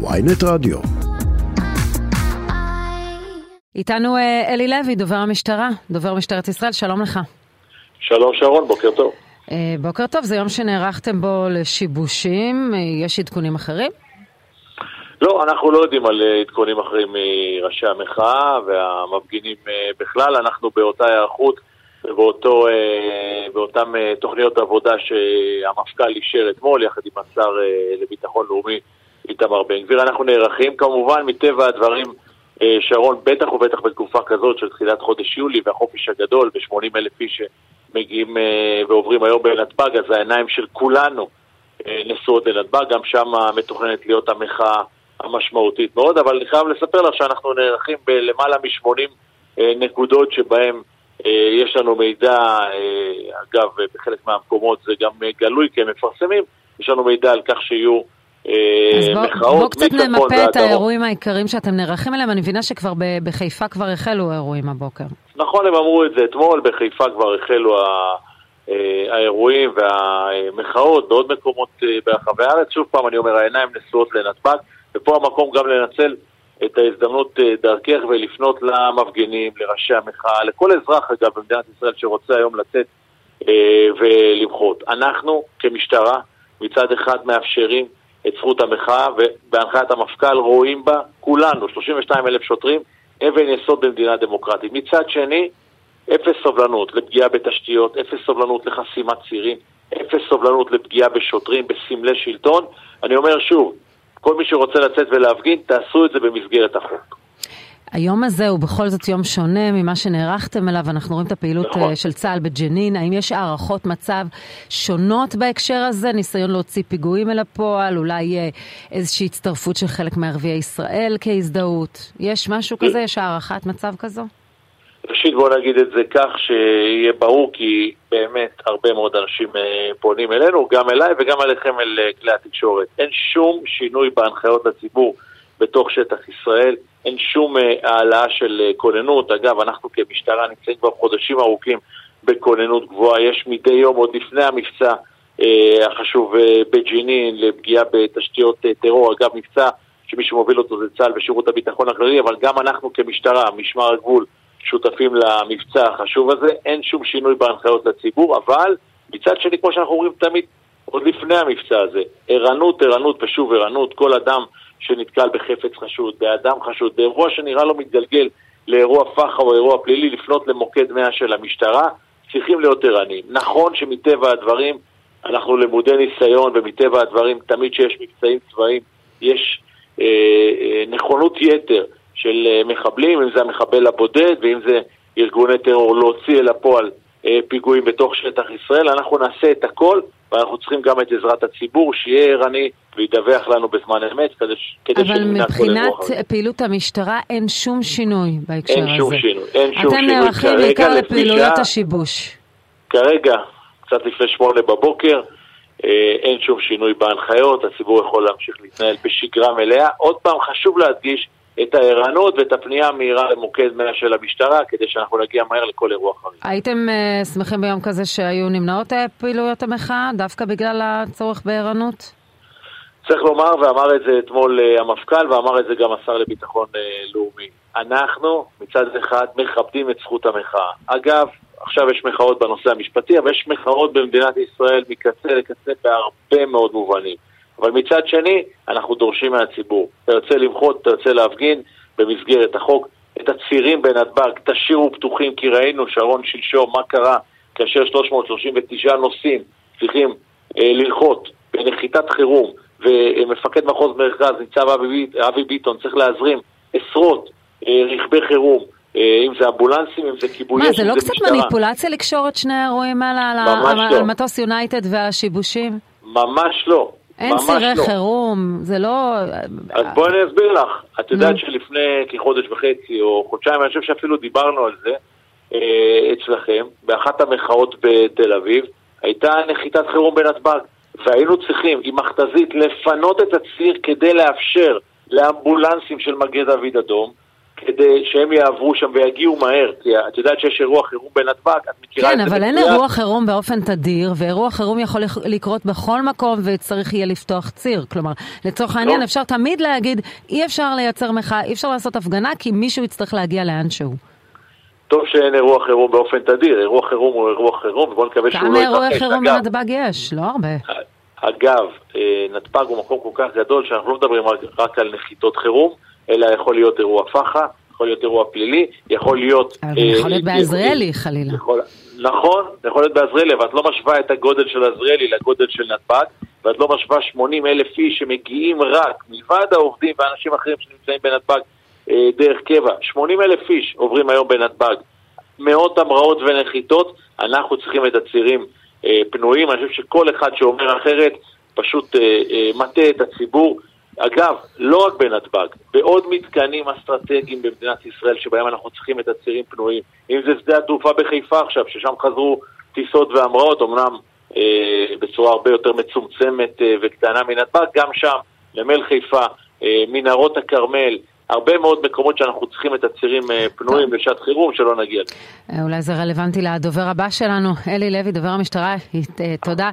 ויינט רדיו. איתנו אה, אלי לוי, דובר המשטרה, דובר משטרת ישראל, שלום לך. שלום שרון, בוקר טוב. אה, בוקר טוב, זה יום שנערכתם בו לשיבושים, אה, יש עדכונים אחרים? לא, אנחנו לא יודעים על עדכונים אחרים מראשי המחאה והמפגינים בכלל, אנחנו באותה היערכות ובאותו, באותן תוכניות עבודה שהמפכ"ל אישר אתמול יחד עם השר לביטחון לאומי איתמר בן גביר. אנחנו נערכים כמובן מטבע הדברים אה, שרון, בטח ובטח בתקופה כזאת של תחילת חודש יולי והחופש הגדול ו-80 אלף איש שמגיעים אה, ועוברים היום בנתב"ג, אז העיניים של כולנו אה, נשואות לנתב"ג, גם שם מתוכננת להיות המחאה המשמעותית מאוד, אבל אני חייב לספר לך שאנחנו נערכים בלמעלה מ-80 נקודות שבהן יש לנו מידע, אגב, בחלק מהמקומות זה גם גלוי כי הם מפרסמים, יש לנו מידע על כך שיהיו אז בוא, מחאות בוא קצת נמפה את האירועים העיקריים שאתם נערכים אליהם, אני מבינה שכבר בחיפה כבר החלו האירועים הבוקר. נכון, הם אמרו את זה אתמול, בחיפה כבר החלו אה, האירועים והמחאות בעוד מקומות אה, ברחבי הארץ. שוב פעם, אני אומר, העיניים נשואות לנתב"ג, ופה המקום גם לנצל את ההזדמנות אה, דרכך ולפנות למפגינים, לראשי המחאה, לכל אזרח, אגב, במדינת ישראל שרוצה היום לצאת ולמחות. אנחנו, כמשטרה, מצד אחד מאפשרים את זכות המחאה, ובהנחיית המפכ"ל רואים בה כולנו, 32 אלף שוטרים, אבן יסוד במדינה דמוקרטית. מצד שני, אפס סובלנות לפגיעה בתשתיות, אפס סובלנות לחסימת צירים, אפס סובלנות לפגיעה בשוטרים, בסמלי שלטון. אני אומר שוב, כל מי שרוצה לצאת ולהפגין, תעשו את זה במסגרת החוק. היום הזה הוא בכל זאת יום שונה ממה שנערכתם אליו, אנחנו רואים את הפעילות נכון. אה, של צה"ל בג'נין, האם יש הערכות מצב שונות בהקשר הזה, ניסיון להוציא פיגועים אל הפועל, אולי אה, איזושהי הצטרפות של חלק מערביי ישראל כהזדהות, יש משהו כזה, יש הערכת מצב כזו? ראשית בוא נגיד את זה כך שיהיה ברור כי באמת הרבה מאוד אנשים אה, פונים אלינו, גם אליי וגם עליכם אל כלי התקשורת. אין שום שינוי בהנחיות לציבור בתוך שטח ישראל. אין שום אה, העלאה של אה, כוננות. אגב, אנחנו כמשטרה נמצאים כבר חודשים ארוכים בכוננות גבוהה. יש מדי יום, עוד לפני המבצע אה, החשוב בג'נין, לפגיעה בתשתיות טרור. אגב, מבצע שמי שמוביל אותו זה צה"ל ושירות הביטחון הכללי, אבל גם אנחנו כמשטרה, משמר הגבול, שותפים למבצע החשוב הזה. אין שום שינוי בהנחיות לציבור, אבל מצד שני, כמו שאנחנו אומרים תמיד, עוד לפני המבצע הזה, ערנות, ערנות ושוב ערנות, כל אדם שנתקל בחפץ חשוד, באדם חשוד, באירוע שנראה לו מתגלגל לאירוע פח"ע או אירוע פלילי, לפנות למוקד 100 של המשטרה, צריכים להיות ערניים. נכון שמטבע הדברים אנחנו למודי ניסיון, ומטבע הדברים תמיד שיש מבצעים צבאיים יש אה, אה, נכונות יתר של אה, מחבלים, אם זה המחבל הבודד ואם זה ארגוני טרור להוציא אל הפועל פיגועים בתוך שטח ישראל. אנחנו נעשה את הכל ואנחנו צריכים גם את עזרת הציבור, שיהיה ערני וידווח לנו בזמן אמת, כדי, כדי אבל מבחינת פעילות המשטרה אין שום שינוי בהקשר אין הזה. אין שום שינוי, אין שום שינוי. אתם נערכים בעיקר לפעילויות השיבוש. כרגע, קצת לפני שמונה בבוקר, אה, אין שום שינוי בהנחיות, הציבור יכול להמשיך להתנהל בשגרה מלאה. עוד פעם, חשוב להדגיש, את הערנות ואת הפנייה המהירה למוקד 100 של המשטרה, כדי שאנחנו נגיע מהר לכל אירוע חריג. הייתם uh, שמחים ביום כזה שהיו נמנעות אה, פעילויות המחאה, דווקא בגלל הצורך בערנות? צריך לומר, ואמר את זה אתמול uh, המפכ"ל, ואמר את זה גם השר לביטחון uh, לאומי. אנחנו מצד אחד מכבדים את זכות המחאה. אגב, עכשיו יש מחאות בנושא המשפטי, אבל יש מחאות במדינת ישראל מקצה לקצה בהרבה מאוד מובנים. אבל מצד שני, אנחנו דורשים מהציבור. אתה יוצא למחות, אתה יוצא להפגין במסגרת החוק. את הצירים בנתב"ג תשאירו פתוחים, כי ראינו, שרון, שלשום, מה קרה כאשר 339 נוסעים צריכים אה, ללחוט בנחיתת חירום, ומפקד מחוז מרכז, ניצב אבי, אבי ביטון, צריך להזרים עשרות אה, רכבי חירום. אה, אם זה אמבולנסים, אם זה כיבוי אש, אם זה משטרה. מה, זה לא קצת מניפולציה לקשור את שני האירועים האלה על, על, לא. על מטוס יונייטד והשיבושים? ממש לא. אין צירי לא. חירום, זה לא... אז בואי אני אסביר לך. את יודעת mm. שלפני כחודש וחצי או חודשיים, אני חושב שאפילו דיברנו על זה אה, אצלכם, באחת המחאות בתל אביב, הייתה נחיתת חירום בנתב"ג, והיינו צריכים עם מכתזית לפנות את הציר כדי לאפשר לאמבולנסים של מגן דוד אדום כדי שהם יעברו שם ויגיעו מהר, כי את יודעת שיש אירוע חירום בנתב"ג, את מכירה כן, את זה אבל אין. אירוע חירום באופן תדיר, ואירוע חירום יכול לק- לקרות בכל מקום וצריך יהיה לפתוח ציר. כלומר, לצורך העניין לא. אפשר תמיד להגיד, אי אפשר לייצר מחאה, אי אפשר לעשות הפגנה, כי מישהו יצטרך להגיע לאן שהוא. טוב שאין אירוע חירום באופן תדיר, אירוע חירום הוא אירוע חירום, ובואו נקווה שהוא לא כמה יתרחש. אירועי חירום בנתב"ג יש? לא הרבה. אגב, אה, נתב"ג הוא מקום כל כך גדול שאנחנו לא מדברים רק, על נחיתות חירום, אלא יכול להיות אירוע פח"ע, יכול להיות אירוע פלילי, יכול להיות... אבל אה, יכול להיות בעזריאלי חלילה. יכול, נכון, יכול להיות בעזריאלי, אבל את לא משווה את הגודל של עזריאלי לגודל של נתב"ג, ואת לא משווה 80 אלף איש שמגיעים רק, מלבד העובדים ואנשים אחרים שנמצאים בנתב"ג אה, דרך קבע, 80 אלף איש עוברים היום בנתב"ג. מאות המראות ונחיתות, אנחנו צריכים את הצירים פנויים. אני חושב שכל אחד שאומר אחרת פשוט אה, אה, מטעה את הציבור. אגב, לא רק בנתב"ג, בעוד מתקנים אסטרטגיים במדינת ישראל שבהם אנחנו צריכים את הצירים פנויים. אם זה שדה התעופה בחיפה עכשיו, ששם חזרו טיסות והמראות, אמנם אה, בצורה הרבה יותר מצומצמת אה, וקטנה מנתב"ג, גם שם, נמל חיפה, אה, מנהרות הכרמל, הרבה מאוד מקומות שאנחנו צריכים את הצירים אה, פנויים לשעת חירום שלא נגיע. אה, אולי זה רלוונטי לדובר הבא שלנו, אלי לוי, דובר המשטרה. אה, תודה.